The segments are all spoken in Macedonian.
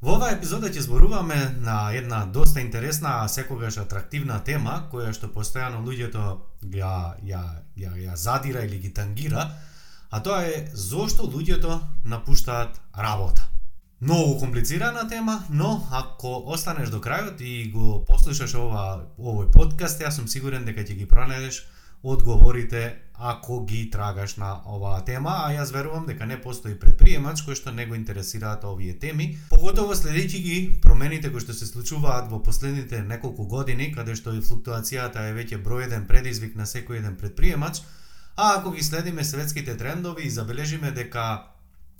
Во оваа епизода ќе зборуваме на една доста интересна, а секогаш атрактивна тема, која што постојано луѓето ја, ја, ја, ја задира или ги тангира, а тоа е зошто луѓето напуштаат работа. Многу комплицирана тема, но ако останеш до крајот и го послушаш ова, овој подкаст, јас сум сигурен дека ќе ги пронајдеш одговорите ако ги трагаш на оваа тема, а јас верувам дека не постои предприемач кој што не го интересираат овие теми, поготово следејќи ги промените кои што се случуваат во последните неколку години, каде што и флуктуацијата е веќе броједен предизвик на секој еден предприемач, а ако ги следиме светските трендови и забележиме дека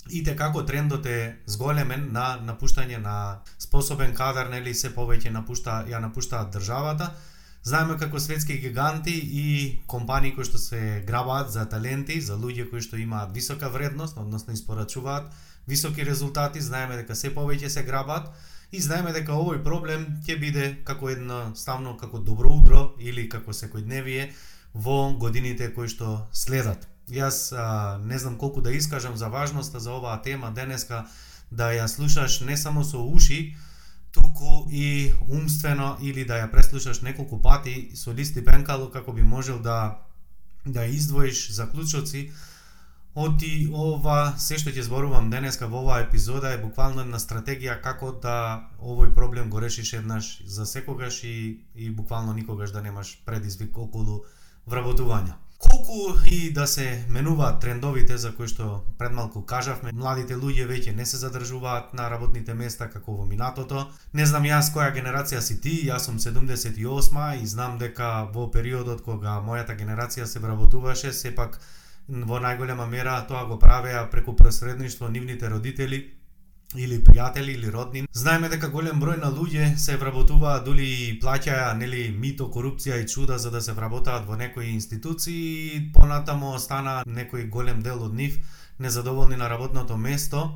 и како трендот е зголемен на напуштање на способен кадар, нели се повеќе напушта ја напуштаат државата, Знаеме како светски гиганти и компании кои што се грабаат за таленти, за луѓе кои што имаат висока вредност, односно испорачуваат високи резултати, знаеме дека се повеќе се грабаат и знаеме дека овој проблем ќе биде како едно ставно како добро утро или како секојдневие во годините кои што следат. Јас а, не знам колку да искажам за важноста за оваа тема денеска да ја слушаш не само со уши, туку и умствено или да ја преслушаш неколку пати со листи пенкало како би можел да да издвоиш заклучоци од и ова се што ќе зборувам денеска во оваа епизода е буквално една стратегија како да овој проблем го решиш еднаш за секогаш и, и буквално никогаш да немаш предизвик околу вработување. Колку и да се менуваат трендовите за кои што пред малку кажавме, младите луѓе веќе не се задржуваат на работните места како во минатото. Не знам јас која генерација си ти, јас сум 78 и знам дека во периодот кога мојата генерација се вработуваше, сепак во најголема мера тоа го правеа преку просредништво нивните родители или пријатели или роднини. Знаеме дека голем број на луѓе се вработуваат дули и плаќаја нели мито, корупција и чуда за да се вработаат во некои институции, понатамо остана некој голем дел од нив незадоволни на работното место.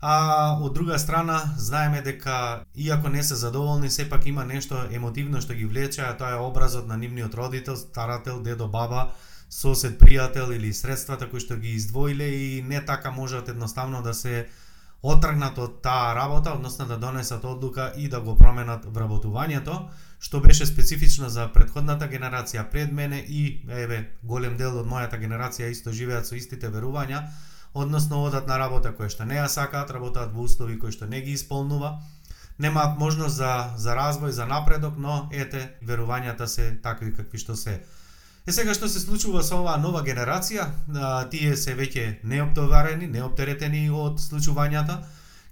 А од друга страна, знаеме дека иако не се задоволни, сепак има нешто емотивно што ги влече, а тоа е образот на нивниот родител, старател, дедо, баба, сосед, пријател или средствата кои што ги издвоиле и не така можат едноставно да се отргнат од таа работа, односно да донесат одлука и да го променат вработувањето, што беше специфично за предходната генерација пред мене и еве голем дел од мојата генерација исто живеат со истите верувања, односно одат на работа која што не ја сакаат, работаат во услови кои што не ги исполнува, немаат можност за за развој, за напредок, но ете верувањата се такви какви што се. Е сега што се случува со оваа нова генерација, а, тие се веќе неоптоварени, неоптеретени од случувањата.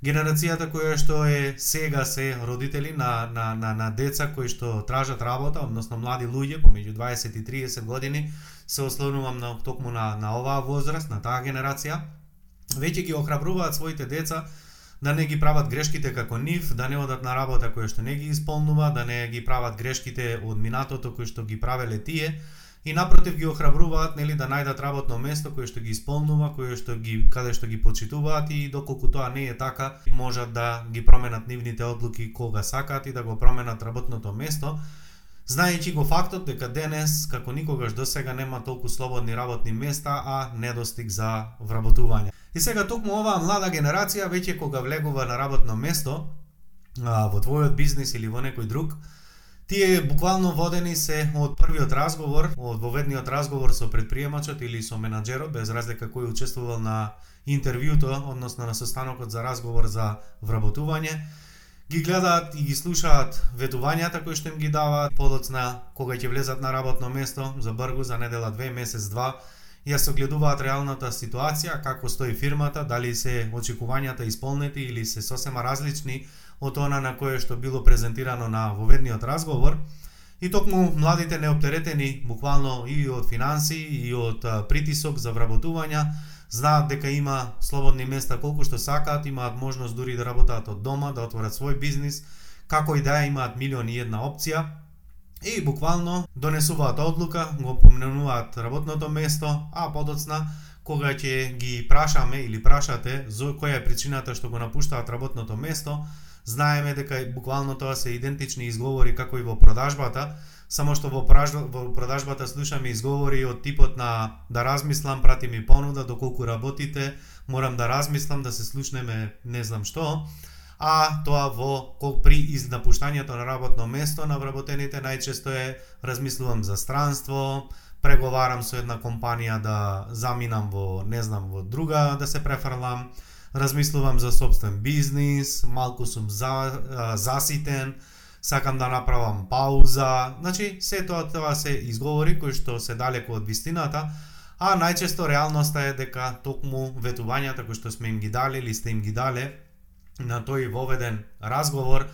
Генерацијата која што е сега се родители на, на, на, на деца кои што тражат работа, односно млади луѓе помеѓу 20 и 30 години, се ослонувам на токму на, на оваа возраст, на таа генерација, веќе ги охрабруваат своите деца да не ги прават грешките како нив, да не одат на работа која што не ги исполнува, да не ги прават грешките од минатото кои што ги правеле тие, и напротив ги охрабруваат нели да најдат работно место кое што ги исполнува, кое што ги каде што ги почитуваат и доколку тоа не е така, можат да ги променат нивните одлуки кога сакаат и да го променат работното место. Знаејќи го фактот дека денес, како никогаш до сега, нема толку слободни работни места, а недостиг за вработување. И сега токму оваа млада генерација, веќе кога влегува на работно место, а, во твојот бизнис или во некој друг, Тие буквално водени се од првиот разговор, од воведниот разговор со предприемачот или со менаџерот, без разлика кој учествувал на интервјуто, односно на состанокот за разговор за вработување, ги гледаат и ги слушаат ветувањата кои што им ги даваат, подоцна кога ќе влезат на работно место, за бргу, за недела, две, месец, два, ја согледуваат реалната ситуација, како стои фирмата, дали се очекувањата исполнети или се сосема различни од она на кое што било презентирано на воведниот разговор, и токму младите неоптеретени буквално и од финанси и од притисок за вработувања, знаат дека има слободни места колку што сакаат, имаат можност дури да работат од дома, да отворат свој бизнис, како и да имаат милиони и една опција, и буквално донесуваат одлука, го помненуваат работното место, а подоцна кога ќе ги прашаме или прашате за која е причината што го напуштаат работното место, знаеме дека буквално тоа се идентични изговори како и во продажбата, само што во, во продажбата слушаме изговори од типот на да размислам, прати ми понуда, доколку работите, морам да размислам, да се слушнеме не знам што, а тоа во кол при изнапуштањето на работно место на вработените најчесто е размислувам за странство, преговарам со една компанија да заминам во не знам во друга да се префрлам, размислувам за собствен бизнис, малку сум за, а, заситен, сакам да направам пауза, значи се тоа тоа се изговори кои што се далеко од вистината, а најчесто реалноста е дека токму ветувањата кои што сме им ги дали или сте им ги дале на тој воведен разговор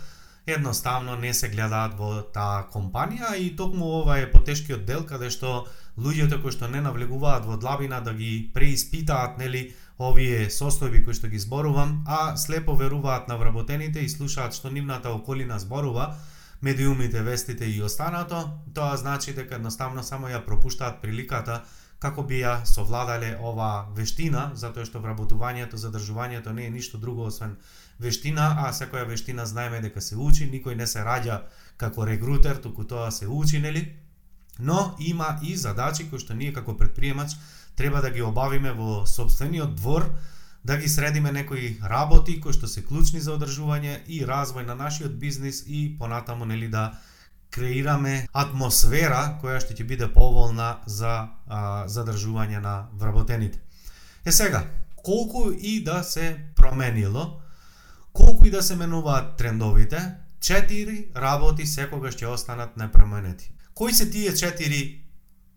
едноставно не се гледаат во таа компанија и токму ова е потешкиот дел каде што луѓето кои што не навлегуваат во длабина да ги преиспитаат нели овие состојби кои што ги зборувам, а слепо веруваат на вработените и слушаат што нивната околина зборува, медиумите, вестите и останато, тоа значи дека едноставно само ја пропуштаат приликата како би ја совладале ова вештина, затоа што вработувањето, задржувањето не е ништо друго освен вештина, а секоја вештина знаеме дека се учи, никој не се раѓа како регрутер, туку тоа се учи, нели? Но има и задачи кои што ние како предприемач треба да ги обавиме во собствениот двор, да ги средиме некои работи кои што се клучни за одржување и развој на нашиот бизнис и понатаму нели да креираме атмосфера која што ќе биде поволна за а, задржување на вработените. Е сега, колку и да се променило, колку и да се менуваат трендовите, четири работи секогаш ќе останат непроменети. Кои се тие четири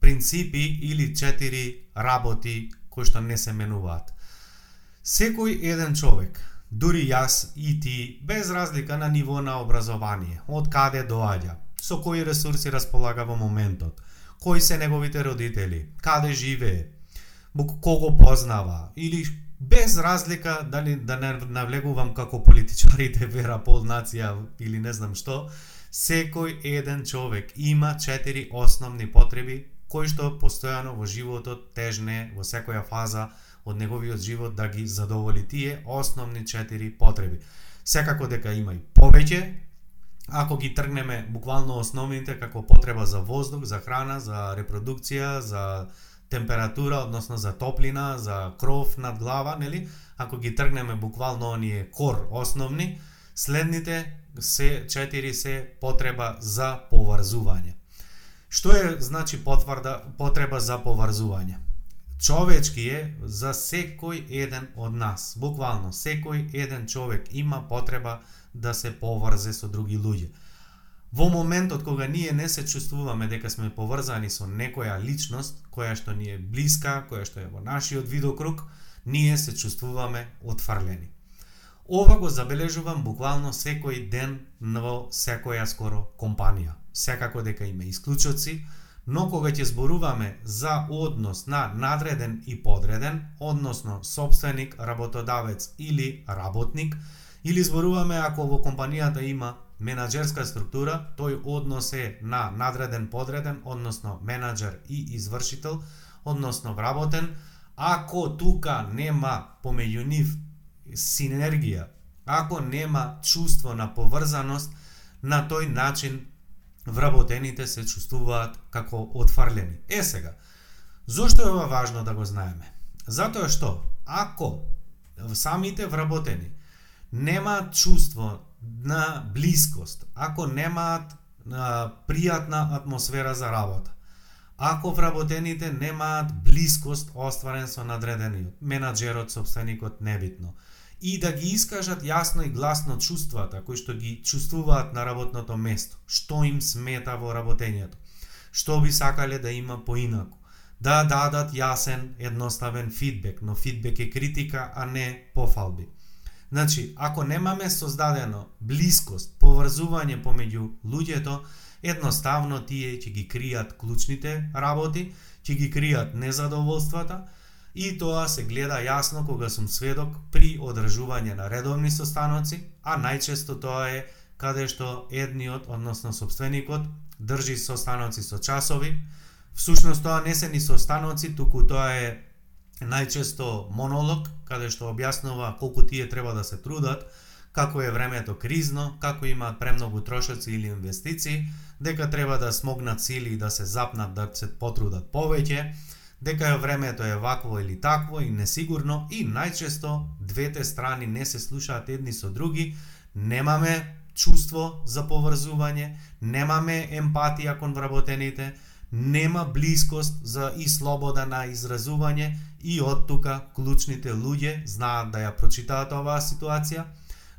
принципи или четири работи кои што не се менуваат. Секој еден човек, дури јас и ти, без разлика на ниво на образование, од каде доаѓа, со кои ресурси располага во моментот, кои се неговите родители, каде живее, кого познава, или без разлика дали да не навлегувам како политичарите вера пол нација или не знам што, секој еден човек има четири основни потреби кој што постојано во животот тежне во секоја фаза од неговиот живот да ги задоволи тие основни четири потреби. Секако дека има и повеќе, ако ги тргнеме буквално основните како потреба за воздух, за храна, за репродукција, за температура, односно за топлина, за кров над глава, нели? Ако ги тргнеме буквално оние кор основни, следните се четири се потреба за поврзување. Што е значи потврда потреба за поврзување? Човечки е за секој еден од нас. Буквално секој еден човек има потреба да се поврзе со други луѓе. Во моментот кога ние не се чувствуваме дека сме поврзани со некоја личност која што ни е блиска, која што е во нашиот видокруг, ние се чувствуваме отфрлени. Ова го забележувам буквално секој ден во секоја скоро компанија. Секако дека има исклучоци, но кога ќе зборуваме за однос на надреден и подреден, односно собственик, работодавец или работник, или зборуваме ако во компанијата има менаџерска структура, тој однос е на надреден подреден, односно менаџер и извршител, односно вработен, ако тука нема помеѓу нив синергија, ако нема чувство на поврзаност, на тој начин вработените се чувствуваат како отфрлени. Е сега, зошто е ова важно да го знаеме? Затоа што, ако самите вработени немаат чувство на близкост, ако немаат а, пријатна атмосфера за работа, ако вработените немаат близкост остварен со надредениот, менаджерот, собственикот, небитно, и да ги искажат јасно и гласно чувствата кои што ги чувствуваат на работното место, што им смета во работењето, што би сакале да има поинаку, да дадат јасен, едноставен фидбек, но фидбек е критика, а не пофалби. Значи, ако немаме создадено близкост, поврзување помеѓу луѓето, едноставно тие ќе ги кријат клучните работи, ќе ги кријат незадоволствата, И тоа се гледа јасно кога сум сведок при одржување на редовни состаноци, а најчесто тоа е каде што едниот, односно собственикот, држи состаноци со часови. Всушност тоа не се ни состаноци, туку тоа е најчесто монолог, каде што објаснува колку тие треба да се трудат, како е времето кризно, како имаат премногу трошоци или инвестиции, дека треба да смогнат сили и да се запнат да се потрудат повеќе, дека времето е вакво или такво и несигурно и најчесто двете страни не се слушаат едни со други, немаме чувство за поврзување, немаме емпатија кон вработените, нема блискост за и слобода на изразување и од тука клучните луѓе знаат да ја прочитаат оваа ситуација,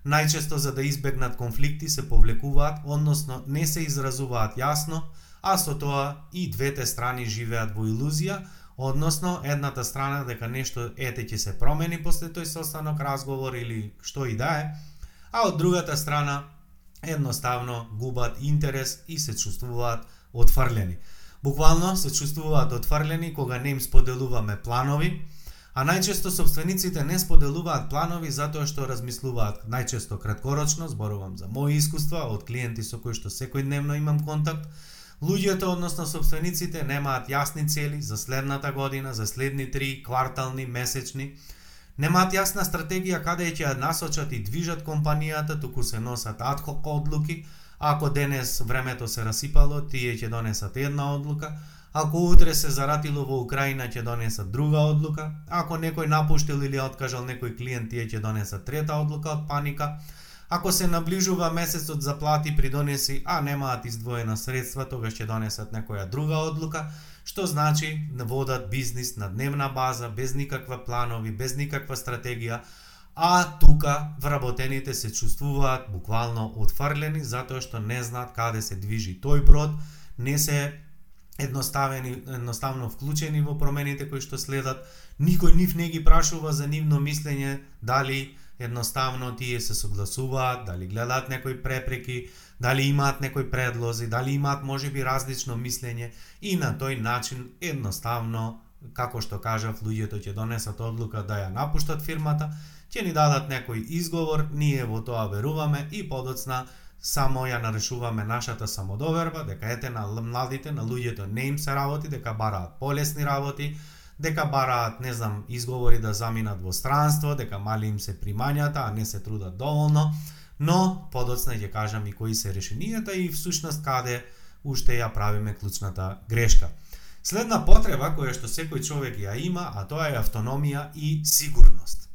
најчесто за да избегнат конфликти се повлекуваат, односно не се изразуваат јасно, а со тоа и двете страни живеат во илузија, односно едната страна дека нешто ете ќе се промени после тој состанок, разговор или што и да е, а од другата страна едноставно губат интерес и се чувствуваат отфрлени. Буквално се чувствуваат отфрлени кога не им споделуваме планови, а најчесто собствениците не споделуваат планови затоа што размислуваат најчесто краткорочно, зборувам за мои искуства од клиенти со кои што секојдневно имам контакт, Луѓето, односно собствениците, немаат јасни цели за следната година, за следни три квартални, месечни, немаат јасна стратегија каде ќе ја насочат и движат компанијата, туку се носат адхок одлуки, ако денес времето се расипало, тие ќе донесат една одлука, Ако утре се заратило во Украина ќе донесат друга одлука, ако некој напуштил или откажал некој клиент, тие ќе донесат трета одлука од паника. Ако се наближува месецот за плати придонеси, а немаат издвоена средства, тогаш ќе донесат некоја друга одлука, што значи да водат бизнис на дневна база, без никаква планови, без никаква стратегија, а тука вработените се чувствуваат буквално отфрлени затоа што не знаат каде се движи тој брод, не се едноставени, едноставно вклучени во промените кои што следат, никој нив не ги прашува за нивно мислење, дали едноставно тие се согласуваат, дали гледаат некои препреки, дали имаат некои предлози, дали имаат можеби различно мислење и на тој начин едноставно како што кажав, луѓето ќе донесат одлука да ја напуштат фирмата, ќе ни дадат некој изговор, ние во тоа веруваме и подоцна само ја нарешуваме нашата самодоверба, дека ете на младите, на луѓето не им се работи, дека бараат полесни работи, дека бараат, не знам, изговори да заминат во странство, дека мали им се примањата, а не се трудат доволно, но подоцна ќе кажам и кои се решенијата и всушност каде уште ја правиме клучната грешка. Следна потреба која што секој човек ја има, а тоа е автономија и сигурност.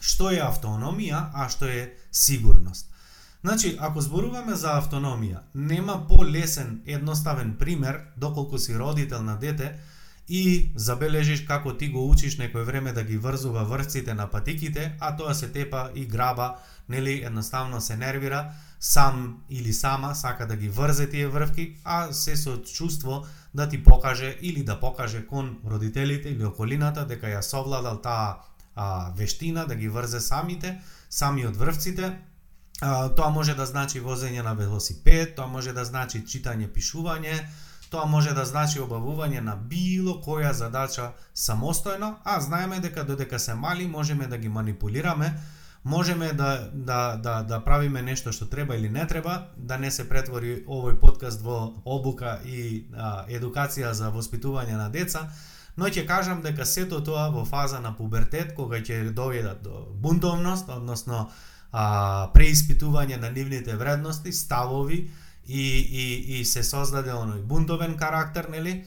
Што е автономија, а што е сигурност? Значи, ако зборуваме за автономија, нема полесен, едноставен пример, доколку си родител на дете и забележиш како ти го учиш некој време да ги врзува врците на патиките, а тоа се тепа и граба, нели, едноставно се нервира, сам или сама сака да ги врзе тие врвки, а се со чувство да ти покаже или да покаже кон родителите или околината дека ја совладал таа а, вештина да ги врзе самите, сами од врвците, тоа може да значи возење на велосипед, тоа може да значи читање, пишување, тоа може да значи обавување на било која задача самостојно, а знаеме дека додека се мали можеме да ги манипулираме, можеме да, да, да, да правиме нешто што треба или не треба, да не се претвори овој подкаст во обука и а, едукација за воспитување на деца, но ќе кажам дека сето тоа во фаза на пубертет, кога ќе доведат до бунтовност, односно а, преиспитување на нивните вредности, ставови и, и, и се создаде оној бунтовен карактер, нели?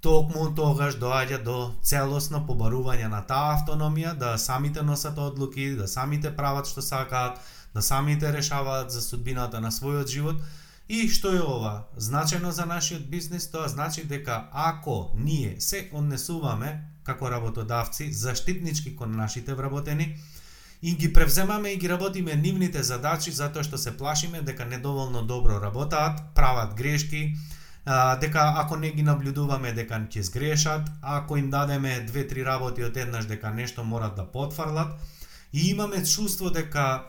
Токму тогаш доаѓа до целосно побарување на таа автономија, да самите носат одлуки, да самите прават што сакаат, да самите решаваат за судбината на својот живот. И што е ова? Значено за нашиот бизнис, тоа значи дека ако ние се однесуваме како работодавци заштитнички кон нашите вработени, и ги превземаме и ги работиме нивните задачи затоа што се плашиме дека недоволно добро работаат, прават грешки, а, дека ако не ги наблюдуваме дека ќе сгрешат, ако им дадеме две-три работи од еднаш дека нешто морат да потфрлат и имаме чувство дека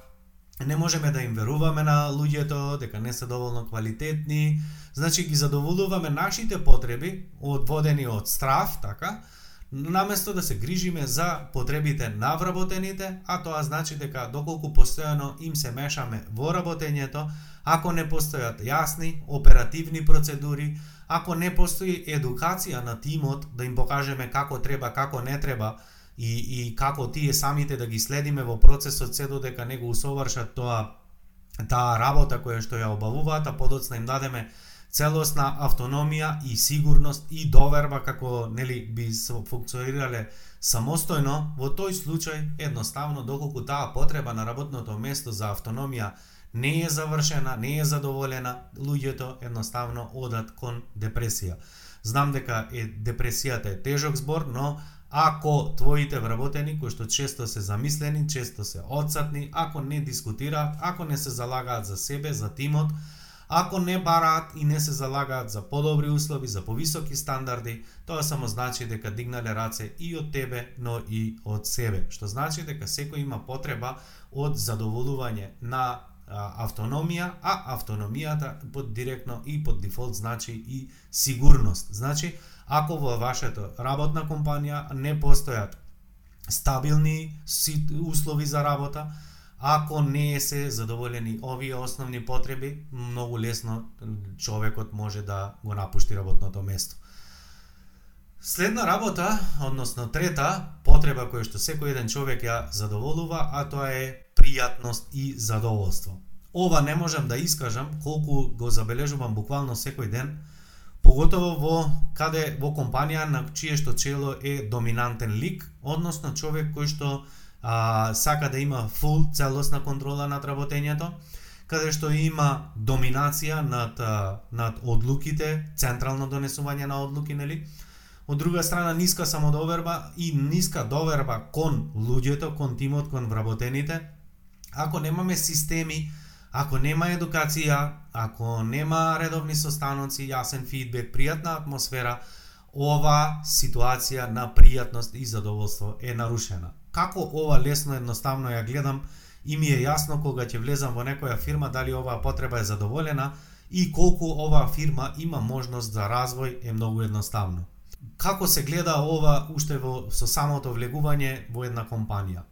не можеме да им веруваме на луѓето, дека не се доволно квалитетни, значи ги задоволуваме нашите потреби, одводени од страф, така, наместо да се грижиме за потребите на вработените, а тоа значи дека доколку постојано им се мешаме во работењето, ако не постојат јасни оперативни процедури, ако не постои едукација на тимот да им покажеме како треба, како не треба и, и како тие самите да ги следиме во процесот се додека не го усовршат тоа таа работа која што ја обавуваат, а подоцна им дадеме целосна автономија и сигурност и доверба како нели би функционирале самостојно, во тој случај едноставно доколку таа потреба на работното место за автономија не е завршена, не е задоволена, луѓето едноставно одат кон депресија. Знам дека е депресијата е тежок збор, но ако твоите вработени кои што често се замислени, често се одсатни, ако не дискутираат, ако не се залагаат за себе, за тимот, Ако не бараат и не се залагаат за подобри услови, за повисоки стандарди, тоа само значи дека дигнале раце и од тебе, но и од себе. Што значи дека секој има потреба од задоволување на автономија, а автономијата под директно и под дефолт значи и сигурност. Значи, ако во вашето работна компанија не постојат стабилни услови за работа, Ако не се задоволени овие основни потреби, многу лесно човекот може да го напушти работното место. Следна работа, односно трета потреба која што секој еден човек ја задоволува, а тоа е пријатност и задоволство. Ова не можам да искажам колку го забележувам буквално секој ден, поготово во каде во компанија на чие што чело е доминантен лик, односно човек кој што а, сака да има фул целосна контрола над работењето, каде што има доминација над над одлуките, централно донесување на одлуки, нели? Од друга страна ниска самодоверба и ниска доверба кон луѓето, кон тимот, кон вработените. Ако немаме системи, ако нема едукација, ако нема редовни состаноци, јасен фидбек, пријатна атмосфера, ова ситуација на пријатност и задоволство е нарушена како ова лесно едноставно ја гледам и ми е јасно кога ќе влезам во некоја фирма дали оваа потреба е задоволена и колку оваа фирма има можност за развој е многу едноставно. Како се гледа ова уште во со самото влегување во една компанија?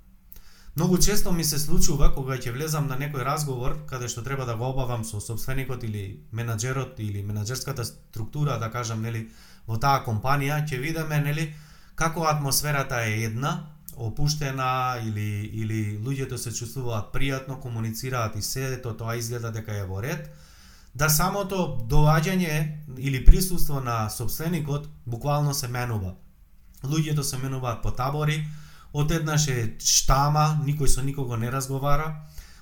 Многу често ми се случува кога ќе влезам на некој разговор каде што треба да го обавам со собственикот или менаџерот или менаџерската структура, да кажам, нели, во таа компанија, ќе видиме, нели, како атмосферата е една, опуштена или или луѓето се чувствуваат пријатно, комуницираат и седето тоа изгледа дека е во ред, да самото доаѓање или присуство на собственикот буквално се менува. Луѓето се менуваат по табори, одеднаш е штама, никој со никого не разговара,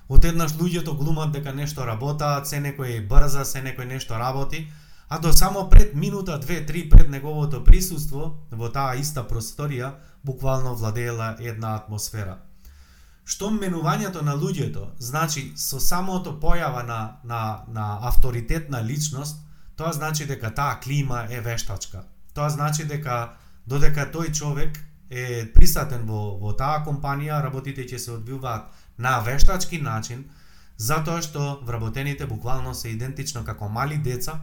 одеднаш луѓето глумат дека нешто работаат, се некој е брза, се некој нешто работи, а до само пред минута, две, три пред неговото присуство во таа иста просторија, буквално владеела една атмосфера. Што менувањето на луѓето, значи со самото појава на, на, на авторитетна личност, тоа значи дека таа клима е вештачка. Тоа значи дека додека тој човек е присатен во, во таа компанија, работите ќе се одбиваат на вештачки начин, затоа што вработените буквално се идентично како мали деца,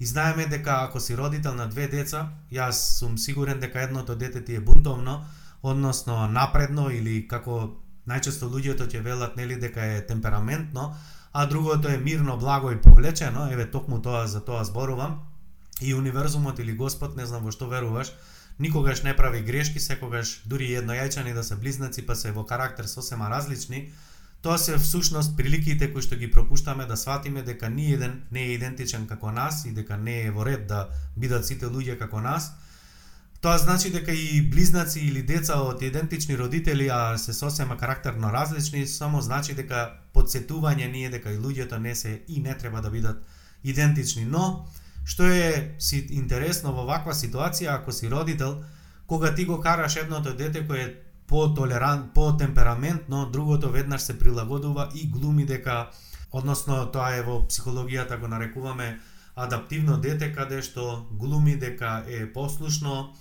И знаеме дека ако си родител на две деца, јас сум сигурен дека едното дете ти е бунтовно, односно напредно или како најчесто луѓето ќе велат нели дека е темпераментно, а другото е мирно, благо и повлечено, еве токму тоа за тоа зборувам. И универзумот или Господ, не знам во што веруваш, никогаш не прави грешки, секогаш дури еднојајчани да се близнаци па се во карактер сосема различни, Тоа се всушност приликите кои што ги пропуштаме да сватиме дека ни еден не е идентичен како нас и дека не е во ред да бидат сите луѓе како нас. Тоа значи дека и близнаци или деца од идентични родители, а се сосема карактерно различни, само значи дека подсетување ние дека и луѓето не се и не треба да бидат идентични. Но, што е си интересно во ваква ситуација, ако си родител, кога ти го караш едното дете кое по-толерант, по-темпераментно, другото веднаш се прилагодува и глуми дека, односно тоа е во психологијата го нарекуваме адаптивно дете, каде што глуми дека е послушно,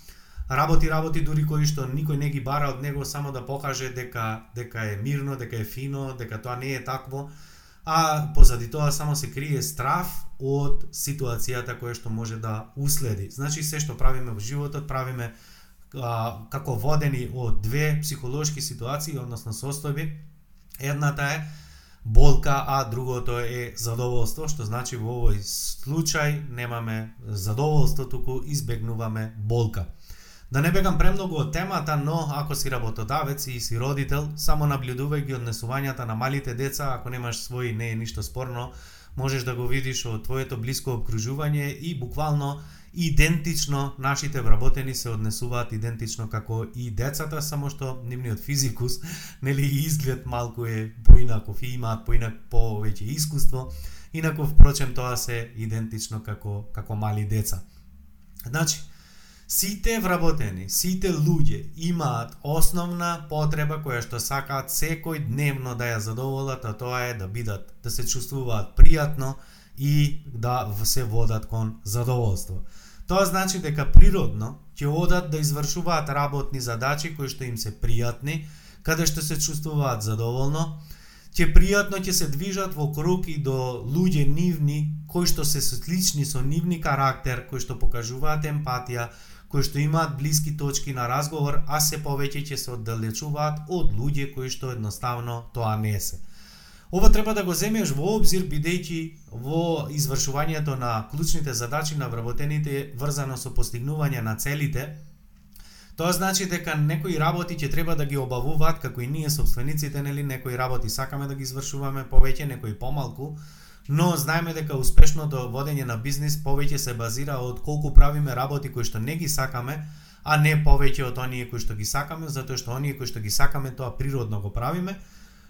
работи работи дури кои што никој не ги бара од него само да покаже дека дека е мирно, дека е фино, дека тоа не е такво, а позади тоа само се крие страф од ситуацијата која што може да уследи. Значи се што правиме во животот, правиме а, како водени од две психолошки ситуации, односно состојби. Едната е болка, а другото е задоволство, што значи во овој случај немаме задоволство, туку избегнуваме болка. Да не бегам премногу од темата, но ако си работодавец и си родител, само наблюдувај ги однесувањата на малите деца, ако немаш свој, не е ништо спорно, можеш да го видиш од твоето блиско обкружување и буквално идентично нашите вработени се однесуваат идентично како и децата, само што нивниот физикус, нели изглед малку е поинаков и имаат поинак повеќе искуство, инаку впрочем тоа се идентично како како мали деца. Значи, Сите вработени, сите луѓе имаат основна потреба која што сакаат секој дневно да ја задоволат, а тоа е да бидат, да се чувствуваат пријатно и да се водат кон задоволство. Тоа значи дека природно ќе одат да извршуваат работни задачи кои што им се пријатни, каде што се чувствуваат задоволно, ќе пријатно ќе се движат во круг и до луѓе нивни кои што се слични со нивни карактер, кои што покажуваат емпатија, кои што имаат блиски точки на разговор, а се повеќе ќе се оддалечуваат од луѓе кои што едноставно тоа не се. Ова треба да го земеш во обзир бидејќи во извршувањето на клучните задачи на вработените врзано со постигнување на целите, Тоа значи дека некои работи ќе треба да ги обавуваат како и ние собствениците, нели, некои работи сакаме да ги извршуваме повеќе, некои помалку, но знаеме дека успешното водење на бизнис повеќе се базира од колку правиме работи кои што не ги сакаме, а не повеќе од оние кои што ги сакаме, затоа што оние кои што ги сакаме тоа природно го правиме,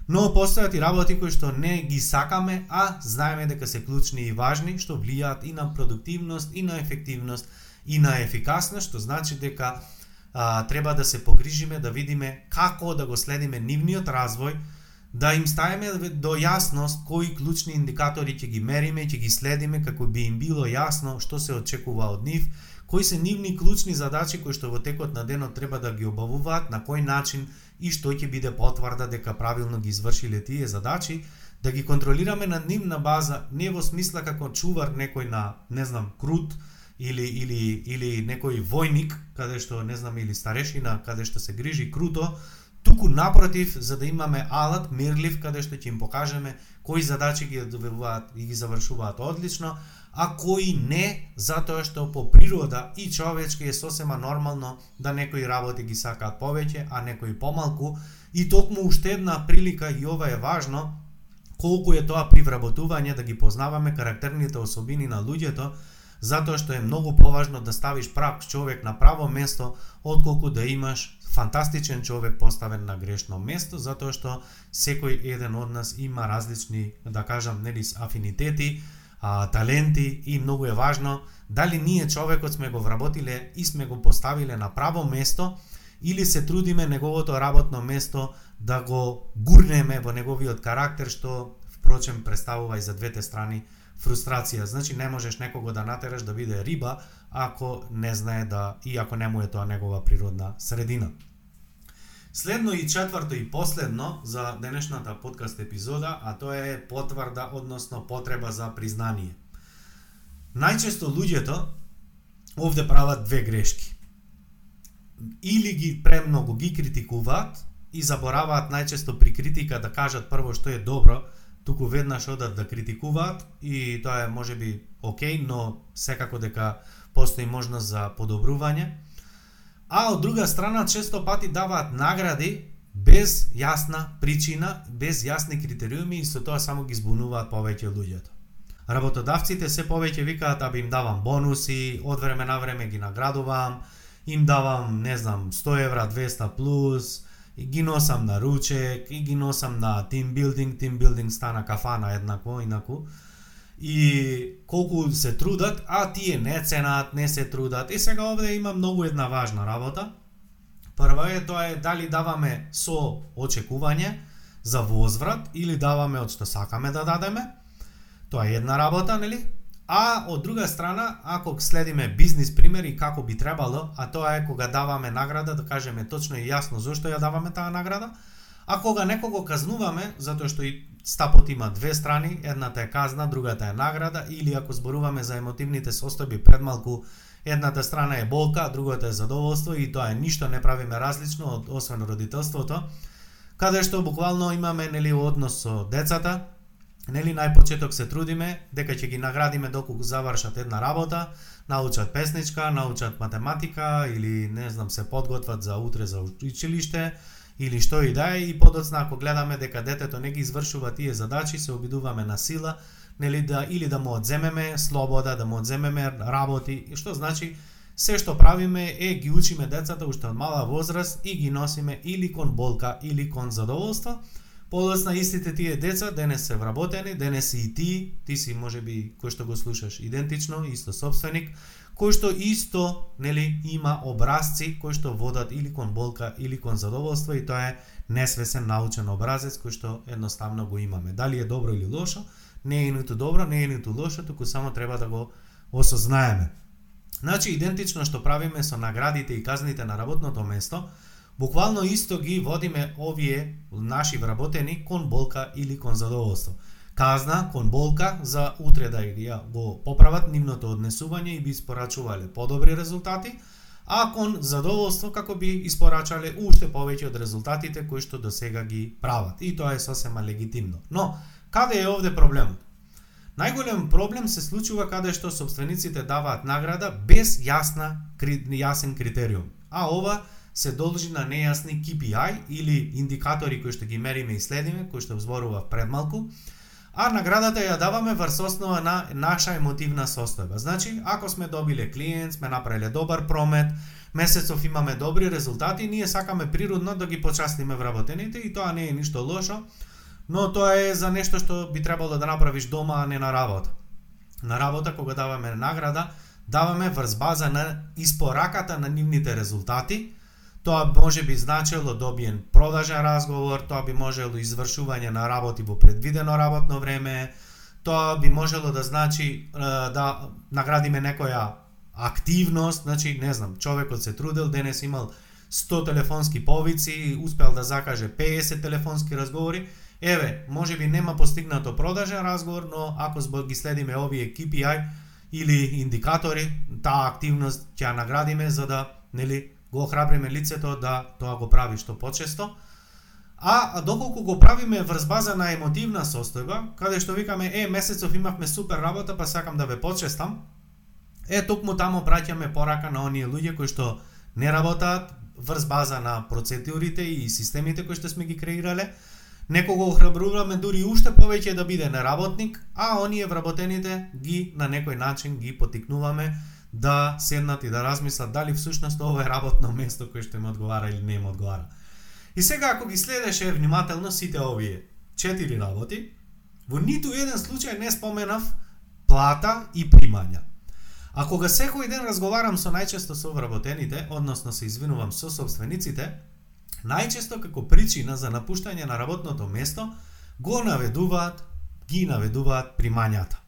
но постојат и работи кои што не ги сакаме, а знаеме дека се клучни и важни, што влијаат и на продуктивност, и на ефективност, и на ефикасност, што значи дека а, треба да се погрижиме да видиме како да го следиме нивниот развој, да им ставиме до јасност кои клучни индикатори ќе ги мериме, ќе ги следиме како би им било јасно што се очекува од нив, кои се нивни клучни задачи кои што во текот на денот треба да ги обавуваат, на кој начин и што ќе биде потврда дека правилно ги извршиле тие задачи, да ги контролираме на нивна база, не во смисла како чувар некој на, не знам, крут, или или или некој војник каде што не знам или старешина каде што се грижи круто туку напротив, за да имаме алат, мирлив, каде што ќе им покажеме кои задачи ги добиваат и ги завршуваат одлично, а кои не, затоа што по природа и човечки е сосема нормално да некои работи ги сакаат повеќе, а некои помалку, и токму уште една прилика и ова е важно, колку е тоа при вработување да ги познаваме карактерните особини на луѓето, затоа што е многу поважно да ставиш прав човек на право место, отколку да имаш фантастичен човек поставен на грешно место, затоа што секој еден од нас има различни, да кажам, нели, афинитети, а, таленти и многу е важно дали ние човекот сме го вработиле и сме го поставиле на право место или се трудиме неговото работно место да го гурнеме во неговиот карактер што впрочем представува и за двете страни фрустрација. Значи не можеш некого да натераш да биде риба ако не знае да и ако не му е тоа негова природна средина. Следно и четврто и последно за денешната подкаст епизода, а тоа е потврда, односно потреба за признание. Најчесто луѓето овде прават две грешки. Или ги премногу ги критикуваат и забораваат најчесто при критика да кажат прво што е добро, туку веднаш одат да критикуваат и тоа е можеби окей, но секако дека постои можност за подобрување а од друга страна често пати даваат награди без јасна причина, без јасни критериуми и со тоа само ги збунуваат повеќе луѓето. Работодавците се повеќе викаат да им давам бонуси, од време на време ги наградувам, им давам, не знам, 100 евра, 200 плюс, и ги носам на ручек, и ги носам на тимбилдинг, тимбилдинг стана кафана еднакво, инаку и колку се трудат, а тие не ценат, не се трудат. И сега овде има многу една важна работа. Прва е тоа е дали даваме со очекување за возврат или даваме од што сакаме да дадеме. Тоа е една работа, нели? А од друга страна, ако следиме бизнис примери како би требало, а тоа е кога даваме награда, да кажеме точно и јасно зошто ја даваме таа награда, а кога некого казнуваме, затоа што и стапот има две страни, едната е казна, другата е награда, или ако зборуваме за емотивните состојби пред малку, едната страна е болка, другата е задоволство и тоа е ништо не правиме различно од освен родителството, каде што буквално имаме нели однос со децата, нели најпочеток се трудиме дека ќе ги наградиме доколку завршат една работа, научат песничка, научат математика или не знам се подготват за утре за училиште или што и да е и подоцна ако гледаме дека детето не ги извршува тие задачи, се обидуваме на сила, нели да или да му одземеме слобода, да му одземеме работи, и што значи се што правиме е ги учиме децата уште од мала возраст и ги носиме или кон болка или кон задоволство, Подоцна истите тие деца денес се вработени, денес и ти, ти си можеби кој што го слушаш идентично, исто собственик, кој што исто, нели, има образци кои што водат или кон болка или кон задоволство и тоа е несвесен научен образец кој што едноставно го имаме. Дали е добро или лошо, не е ниту добро, не е ниту лошо, туку само треба да го осознаеме. Значи, идентично што правиме со наградите и казните на работното место, Буквално исто ги водиме овие наши вработени кон болка или кон задоволство. Казна кон болка за утре да ја го поправат нивното однесување и би испорачувале подобри резултати, а кон задоволство како би испорачале уште повеќе од резултатите кои што до сега ги прават. И тоа е сосема легитимно. Но, каде е овде проблемот? Најголем проблем се случува каде што собствениците даваат награда без јасна, јасен критериум. А ова се должи на нејасни KPI или индикатори кои што ги мериме и следиме, кои што зборував пред малку, а наградата ја даваме врз основа на наша емотивна состојба. Значи, ако сме добиле клиент, сме направиле добар промет, месецов имаме добри резултати, ние сакаме природно да ги почастиме вработените и тоа не е ништо лошо, но тоа е за нешто што би требало да направиш дома, а не на работа. На работа, кога даваме награда, даваме врз база на испораката на нивните резултати, Тоа може би значело да добиен продажен разговор, тоа би можело извршување на работи во предвидено работно време, тоа би можело да значи да наградиме некоја активност, значи не знам, човекот се трудел, денес имал 100 телефонски повици, успеал да закаже 50 телефонски разговори, еве, може би нема постигнато продажен разговор, но ако ги следиме овие KPI или индикатори, таа активност ќе ја наградиме за да, нели, го охрабриме лицето да тоа го прави што почесто. А доколку го правиме врз база на емотивна состојба, каде што викаме, е, месецов имавме супер работа, па сакам да ве почестам, е, токму тамо праќаме порака на оние луѓе кои што не работаат врз база на процедурите и системите кои што сме ги креирале, некого охрабруваме дури уште повеќе да биде неработник, а оние вработените ги на некој начин ги потикнуваме да седнат и да размислат дали всушност ова е работно место кое што им одговара или не им одговара. И сега ако ги следеше внимателно сите овие четири работи, во ниту еден случај не споменав плата и примања. А кога секој ден разговарам со најчесто со вработените, односно се извинувам со собствениците, најчесто како причина за напуштање на работното место го наведуваат, ги наведуваат примањата.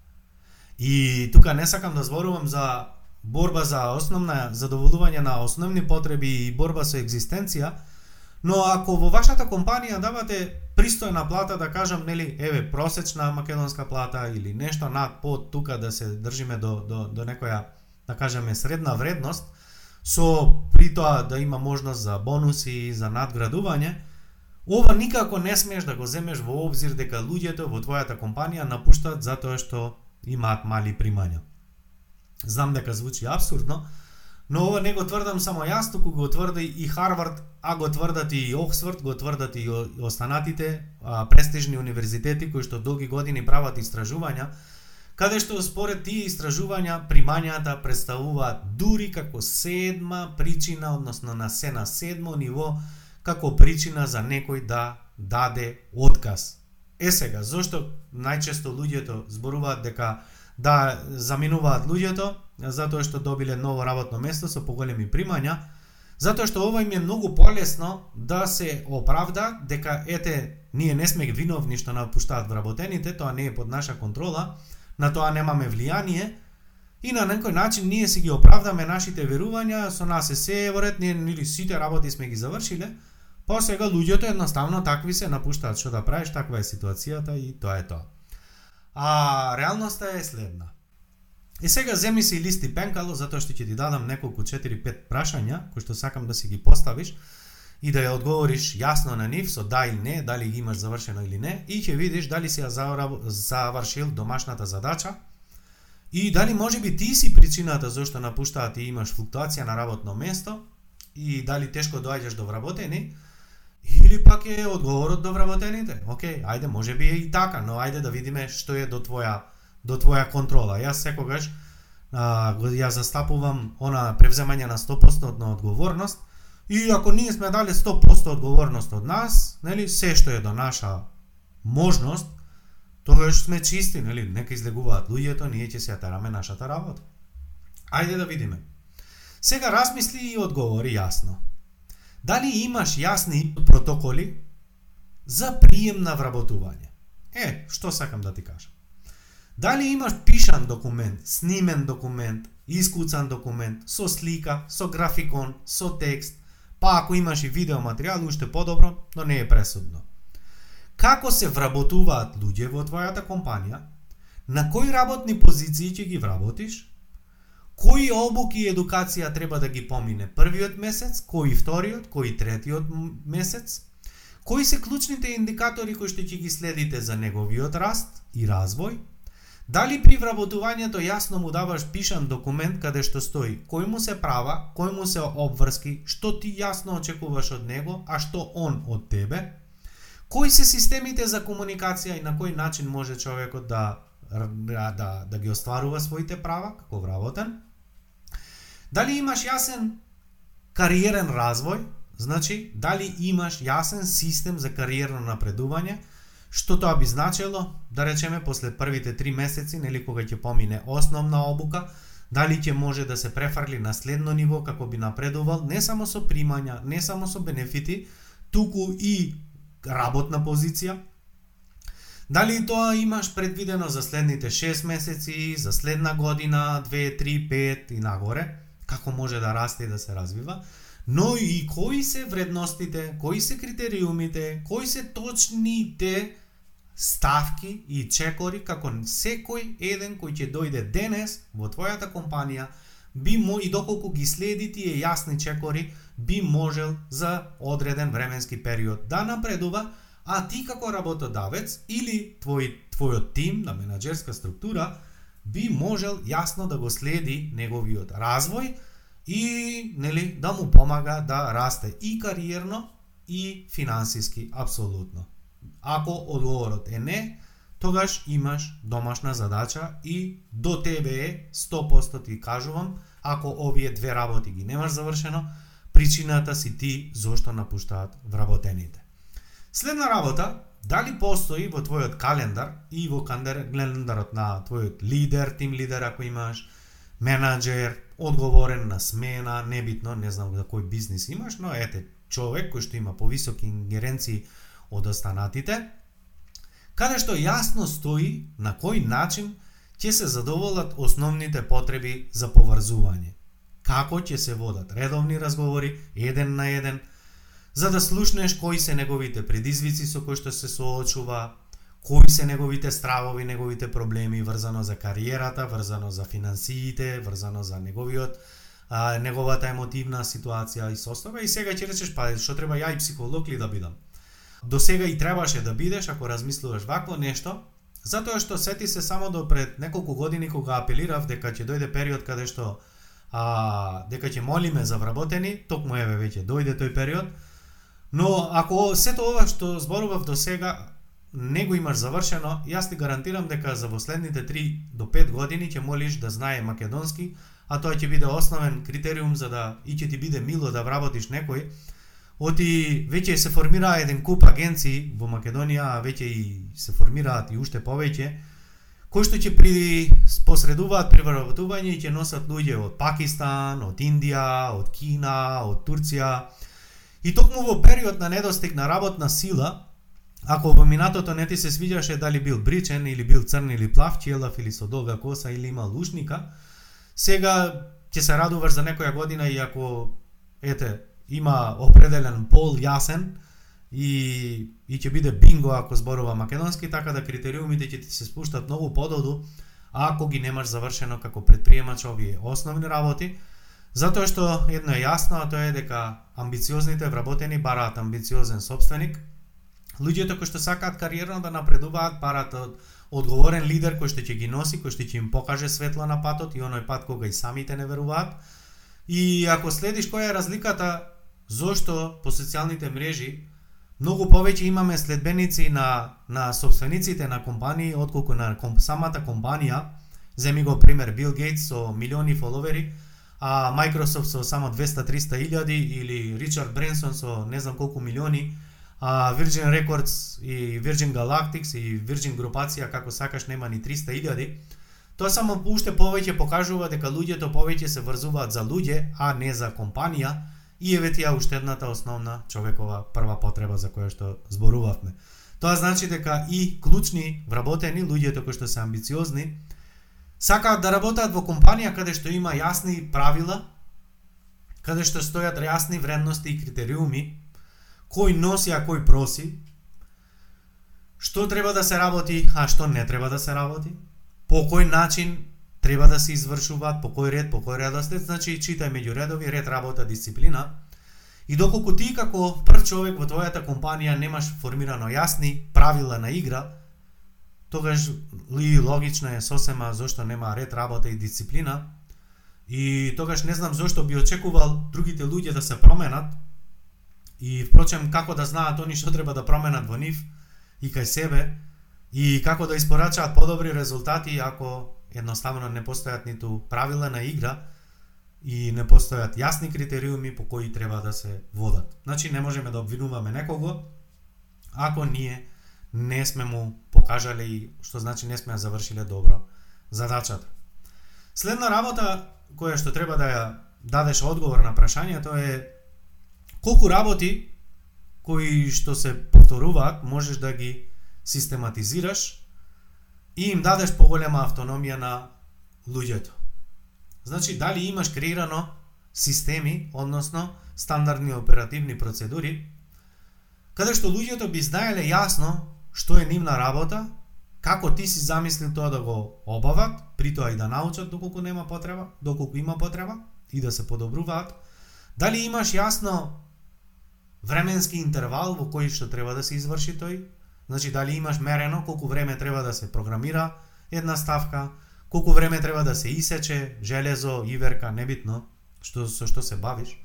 И тука не сакам да зборувам за борба за основна задоволување на основни потреби и борба со екзистенција, но ако во вашата компанија давате пристојна плата, да кажам, нели, еве, просечна македонска плата или нешто над под тука да се држиме до, до, до некоја, да кажеме, средна вредност, со при тоа да има можност за бонуси и за надградување, ова никако не смееш да го земеш во обзир дека луѓето во твојата компанија напуштаат затоа што имаат мали примања. Знам дека звучи абсурдно, но ова не го тврдам само јас, туку го тврди и Харвард, а го тврдат и Оксфорд, го тврдат и останатите а, престижни универзитети кои што долги години прават истражувања, каде што според тие истражувања примањата представуваат дури како седма причина, односно на се на седмо ниво, како причина за некој да даде отказ. Е сега, зошто најчесто луѓето зборуваат дека да заминуваат луѓето затоа што добиле ново работно место со поголеми примања, затоа што ова им е многу полесно да се оправда дека ете ние не сме виновни што напуштаат вработените, тоа не е под наша контрола, на тоа немаме влијание и на некој начин ние си ги оправдаме нашите верувања, со нас е се е во ред, ние нели сите работи сме ги завршиле, Па сега луѓето едноставно такви се напуштаат што да правиш, таква е ситуацијата и тоа е тоа. А реалноста е следна. И сега земи си листи пенкало затоа што ќе ти дадам неколку 4-5 прашања кои што сакам да си ги поставиш и да ја одговориш јасно на нив со да или не, дали ги имаш завршено или не и ќе видиш дали си ја завршил домашната задача и дали може би ти си причината зашто напуштаат и имаш флуктуација на работно место и дали тешко доаѓаш до вработени или пак е одговорот до вработените. Океј, ајде, може би е и така, но ајде да видиме што е до твоја до твоја контрола. Јас секогаш а, ја застапувам она превземање на 100% на одговорност И ако ние сме дали 100% одговорност од нас, нели, се што е до наша можност, тогаш сме чисти, нели, нека излегуваат луѓето, ние ќе се ја нашата работа. Ајде да видиме. Сега размисли и одговори јасно. Дали имаш јасни протоколи за прием на вработување? Е, што сакам да ти кажам? Дали имаш пишан документ, снимен документ, искуцан документ, со слика, со графикон, со текст, Па ако имаш и видео материјал, уште подобро, но не е пресудно. Како се вработуваат луѓе во твојата компанија? На кои работни позиции ќе ги вработиш? Кои обуки и едукација треба да ги помине првиот месец, кои вториот, кои третиот месец? Кои се клучните индикатори кои што ќе ги следите за неговиот раст и развој? Дали при вработувањето јасно му даваш пишан документ каде што стои кој му се права, кој му се обврски, што ти јасно очекуваш од него, а што он од тебе? Кои се системите за комуникација и на кој начин може човекот да да, да, да ги остварува своите права како вработен? Дали имаш јасен кариерен развој, значи дали имаш јасен систем за кариерно напредување, Што тоа би значело, да речеме, после првите три месеци, нели кога ќе помине основна обука, дали ќе може да се префарли на следно ниво како би напредувал, не само со примања, не само со бенефити, туку и работна позиција. Дали тоа имаш предвидено за следните 6 месеци, за следна година, 2, 3, 5 и нагоре, како може да расте и да се развива, но и кои се вредностите, кои се критериумите, кои се точните ставки и чекори како секој еден кој ќе дојде денес во твојата компанија би мо и доколку ги следи тие јасни чекори би можел за одреден временски период да напредува, а ти како работодавец или твој твојот тим на менаџерска структура би можел јасно да го следи неговиот развој и нели да му помага да расте и кариерно и финансиски апсолутно. Ако одговорот е не, тогаш имаш домашна задача и до тебе е 100% ти кажувам, ако овие две работи ги немаш завршено, причината си ти зошто напуштаат вработените. Следна работа, дали постои во твојот календар и во календарот на твојот лидер, тим лидер ако имаш, менаџер, одговорен на смена, небитно, не знам за кој бизнис имаш, но ете, човек кој што има повисоки ингеренции од останатите, каде што јасно стои на кој начин ќе се задоволат основните потреби за поврзување. Како ќе се водат редовни разговори, еден на еден, за да слушнеш кои се неговите предизвици со кои што се соочува, кои се неговите стравови, неговите проблеми врзано за кариерата, врзано за финансиите, врзано за неговиот а, неговата емотивна ситуација и состава и сега ќе речеш па што треба ја и психолог ли да бидам. До сега и требаше да бидеш ако размислуваш вакво нешто, затоа што сети се само до пред неколку години кога апелирав дека ќе дојде период каде што а, дека ќе молиме за вработени, токму еве веќе дојде тој период. Но ако сето ова што зборував до сега не го имаш завршено, јас ти гарантирам дека за последните 3 до 5 години ќе молиш да знае македонски, а тоа ќе биде основен критериум за да и ќе ти биде мило да вработиш некој, Оти веќе се формира еден куп агенции во Македонија, а веќе и се формираат и уште повеќе, кои што ќе при посредуваат при вработување и ќе носат луѓе од Пакистан, од Индија, од Кина, од Турција. И токму во период на недостиг на работна сила, ако во минатото не ти се свиѓаше дали бил бричен или бил црн или плав, челав или со долга коса или има лушника, сега ќе се радуваш за некоја година и ако ете има определен пол јасен и и ќе биде бинго ако зборува македонски, така да критериумите ќе ти се спуштат многу подолу ако ги немаш завршено како предприемач овие основни работи, затоа што едно е јасно, а тоа е дека амбициозните вработени бараат амбициозен собственик, луѓето кои што сакаат кариерно да напредуваат бараат од одговорен лидер кој што ќе ги носи, кој што ќе им покаже светло на патот и оној пат кога и самите не веруваат. И ако следиш која е разликата зошто по социјалните мрежи многу повеќе имаме следбеници на на собствениците на компании отколку на комп, самата компанија. Земи го пример Бил Гейтс со милиони фоловери, а Microsoft со само 200-300 илјади или Ричард Бренсон со не знам колку милиони, а Virgin Records и Virgin Galactics и Virgin групација како сакаш нема ни 300 илјади. Тоа само уште повеќе покажува дека луѓето повеќе се врзуваат за луѓе, а не за компанија и еве тие уште едната основна човекова прва потреба за која што зборувавме. Тоа значи дека и клучни вработени луѓето кои што се амбициозни сакаат да работат во компанија каде што има јасни правила, каде што стојат јасни вредности и критериуми, кој носи а кој проси, што треба да се работи, а што не треба да се работи, по кој начин треба да се извршуваат по кој ред, по кој редослед, значи читај меѓу редови, ред, работа, дисциплина. И доколку ти како прв човек во твојата компанија немаш формирано јасни правила на игра, тогаш ли логично е сосема зошто нема ред, работа и дисциплина. И тогаш не знам зошто би очекувал другите луѓе да се променат. И впрочем како да знаат они што треба да променат во нив и кај себе и како да испорачаат подобри резултати ако едноставно не постојат ниту правила на игра и не постојат јасни критериуми по кои треба да се водат. Значи не можеме да обвинуваме некого ако ние не сме му покажале што значи не сме ја завршиле добро задачата. Следна работа која што треба да ја дадеш одговор на прашањето е колку работи кои што се повторуваат можеш да ги систематизираш и им дадеш поголема автономија на луѓето. Значи, дали имаш креирано системи, односно стандардни оперативни процедури, каде што луѓето би знаеле јасно што е нивна работа, како ти си замислил тоа да го обават, при тоа и да научат доколку нема потреба, доколку има потреба и да се подобруваат, дали имаш јасно временски интервал во кој што треба да се изврши тој? Значи, дали имаш мерено колку време треба да се програмира една ставка, колку време треба да се исече, железо, иверка, небитно, што, со што се бавиш,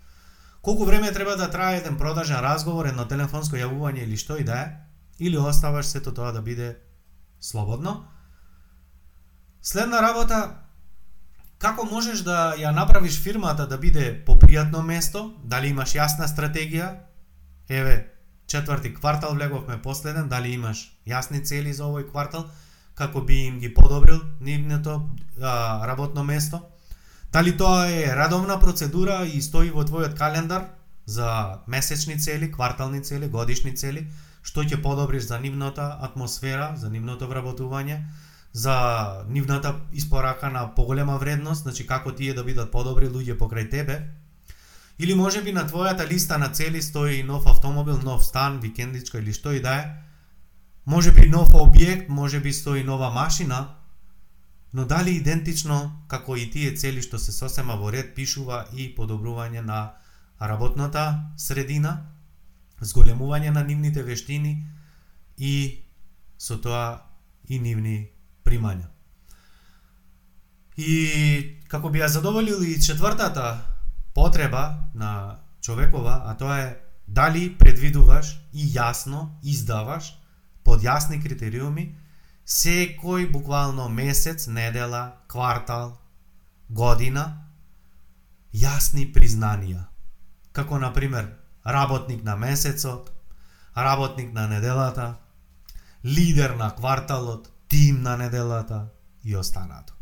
колку време треба да трае еден продажен разговор, едно телефонско јавување или што и да е, или оставаш сето тоа да биде слободно. Следна работа, како можеш да ја направиш фирмата да биде попријатно место, дали имаш јасна стратегија, еве, четврти квартал влеговме последен, дали имаш јасни цели за овој квартал, како би им ги подобрил нивното а, работно место. Дали тоа е радовна процедура и стои во твојот календар за месечни цели, квартални цели, годишни цели, што ќе подобриш за нивната атмосфера, за нивното вработување, за нивната испорака на поголема вредност, значи како тие да бидат подобри луѓе покрај тебе, Или може би на твојата листа на цели стои нов автомобил, нов стан, викендичка или што и да е. Може би нов објект, може би стои нова машина, но дали идентично како и тие цели што се сосема во ред пишува и подобрување на работната средина, зголемување на нивните вештини и со тоа и нивни примања. И како би ја задоволил и четвртата потреба на човекова, а тоа е дали предвидуваш и јасно издаваш под јасни критериуми секој буквално месец, недела, квартал, година јасни признанија. Како на пример работник на месецот, работник на неделата, лидер на кварталот, тим на неделата и останато.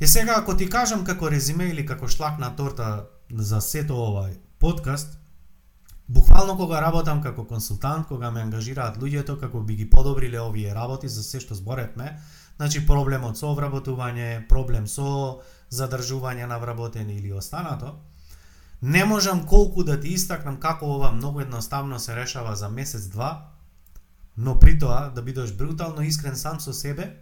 Е сега ако ти кажам како резиме или како шлак на торта за сето овај подкаст, буквално кога работам како консултант, кога ме ангажираат луѓето како би ги подобриле овие работи за се што зборевме, значи проблемот со вработување, проблем со задржување на вработени или останато, Не можам колку да ти истакнам како ова многу едноставно се решава за месец-два, но при тоа да бидеш брутално искрен сам со себе,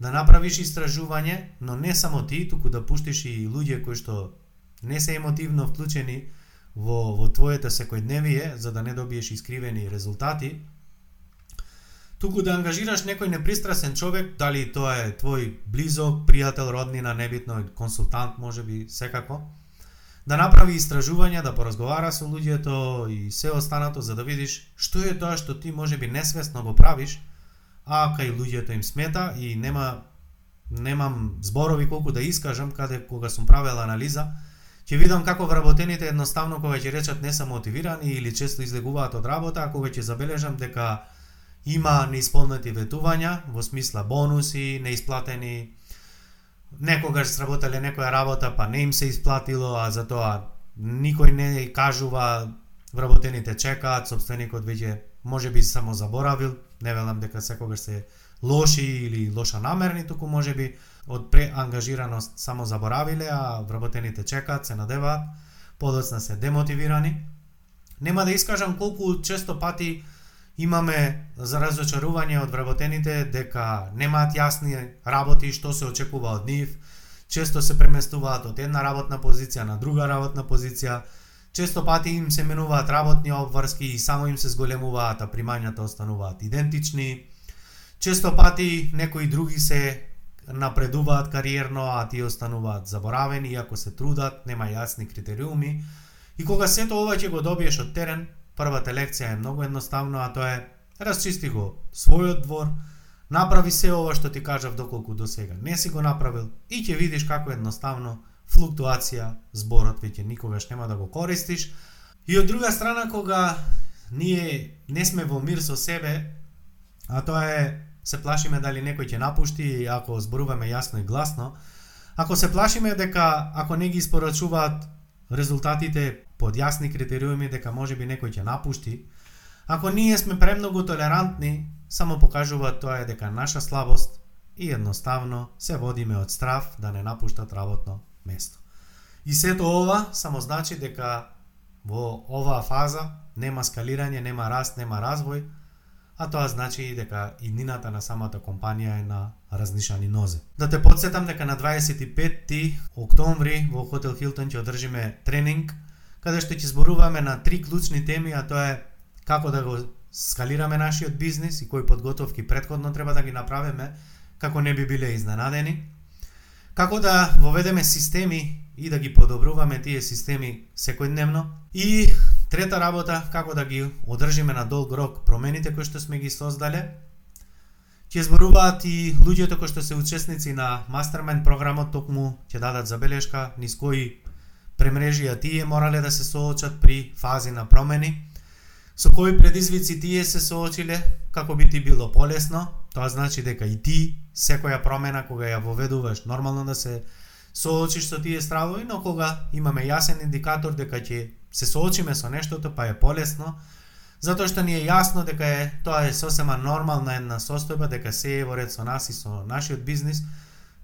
да направиш истражување, но не само ти, туку да пуштиш и луѓе кои што не се емотивно вклучени во, во твоето секојдневие, за да не добиеш искривени резултати, туку да ангажираш некој непристрасен човек, дали тоа е твој близок, пријател, роднина, небитно, консултант, може би, секако, да направи истражување, да поразговара со луѓето и се останато за да видиш што е тоа што ти може би несвесно го правиш, а кај луѓето им смета и нема немам зборови колку да искажам каде кога сум правела анализа, ќе видам како вработените едноставно кога ќе речат не се мотивирани или често излегуваат од работа, а кога ќе забележам дека има неисполнети ветувања во смисла бонуси, неисплатени некогаш сработале некоја работа, па не им се исплатило, а затоа никој не кажува, вработените чекаат, собственикот веќе може би само заборавил, не велам дека секогаш се лоши или лоша намерни, туку може би од преангажираност само заборавиле, а вработените чекаат, се надеваат, подоцна се демотивирани. Нема да искажам колку често пати имаме за разочарување од вработените дека немаат јасни работи што се очекува од нив, често се преместуваат од една работна позиција на друга работна позиција, често пати им се менуваат работни обврски и само им се зголемуваат, а примањата остануваат идентични. Често пати некои други се напредуваат кариерно, а тие остануваат заборавени, иако се трудат, нема јасни критериуми. И кога сето ова ќе го добиеш од терен, Првата лекција е многу едноставно, а тоа е расчисти го својот двор, направи се ова што ти кажав доколку до сега не си го направил и ќе видиш како едноставно флуктуација зборот веќе никогаш нема да го користиш. И од друга страна кога ние не сме во мир со себе, а тоа е се плашиме дали некој ќе напушти ако зборуваме јасно и гласно, ако се плашиме дека ако не ги испорачуваат резултатите под јасни критериуми дека може би некој ќе напушти, ако ние сме премногу толерантни, само покажува тоа е дека наша слабост и едноставно се водиме од страв да не напуштат работно место. И сето ова само значи дека во оваа фаза нема скалирање, нема раст, нема развој, а тоа значи и дека иднината на самата компанија е на разнишани нозе. Да те подсетам дека на 25 октомври во Хотел Хилтон ќе одржиме тренинг каде што ќе зборуваме на три клучни теми, а тоа е како да го скалираме нашиот бизнис и кои подготовки предходно треба да ги направиме како не би биле изненадени, како да воведеме системи и да ги подобруваме тие системи секојдневно и трета работа како да ги одржиме на долг рок промените кои што сме ги создале. Ќе зборуваат и луѓето кои што се учесници на мастермен програмот токму ќе дадат забелешка низ кои премрежија тие морале да се соочат при фази на промени, со кои предизвици тие се соочиле, како би ти било полесно, тоа значи дека и ти секоја промена кога ја воведуваш нормално да се соочиш со тие стравови, но кога имаме јасен индикатор дека ќе се соочиме со нештото, па е полесно, затоа што ни е јасно дека е тоа е сосема нормална една состојба, дека се е во ред со нас и со нашиот бизнис,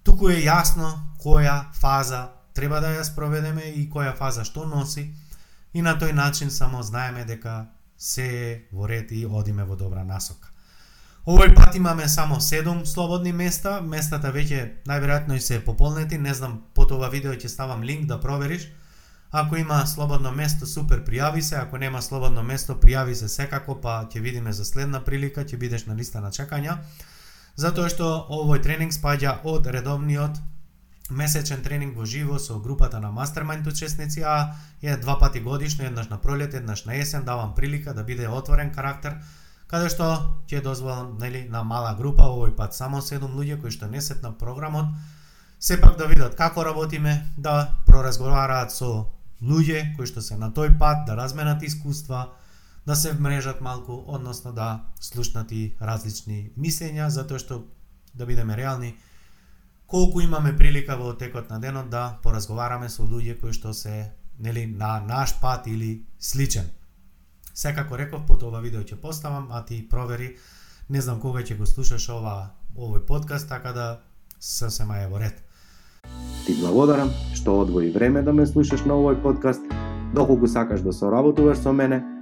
туку е јасно која фаза треба да ја спроведеме и која фаза што носи и на тој начин само знаеме дека се е во ред и одиме во добра насока. Овој пат имаме само 7 слободни места, местата веќе најверојатно и се пополнети, не знам, по тоа видео ќе ставам линк да провериш. Ако има слободно место, супер, пријави се, ако нема слободно место, пријави се секако, па ќе видиме за следна прилика, ќе бидеш на листа на чекања. Затоа што овој тренинг спаѓа од редовниот месечен тренинг во живо со групата на мастермајнд учесници, а е два пати годишно, еднаш на пролет, еднаш на есен, давам прилика да биде отворен карактер, каде што ќе дозволам нели на мала група, овој пат само 7 луѓе кои што не сет на програмот, сепак да видат како работиме, да проразговараат со луѓе кои што се на тој пат, да разменат искуства, да се вмрежат малку, односно да слушнат и различни мислења, затоа што да бидеме реални, колку имаме прилика во текот на денот да поразговараме со луѓе кои што се нели на наш пат или сличен. Секако реков, под ова видео ќе поставам, а ти провери, не знам кога ќе го слушаш ова овој подкаст, така да сосема е во ред. Ти благодарам што одвои време да ме слушаш на овој подкаст Доколку сакаш да соработуваш со мене,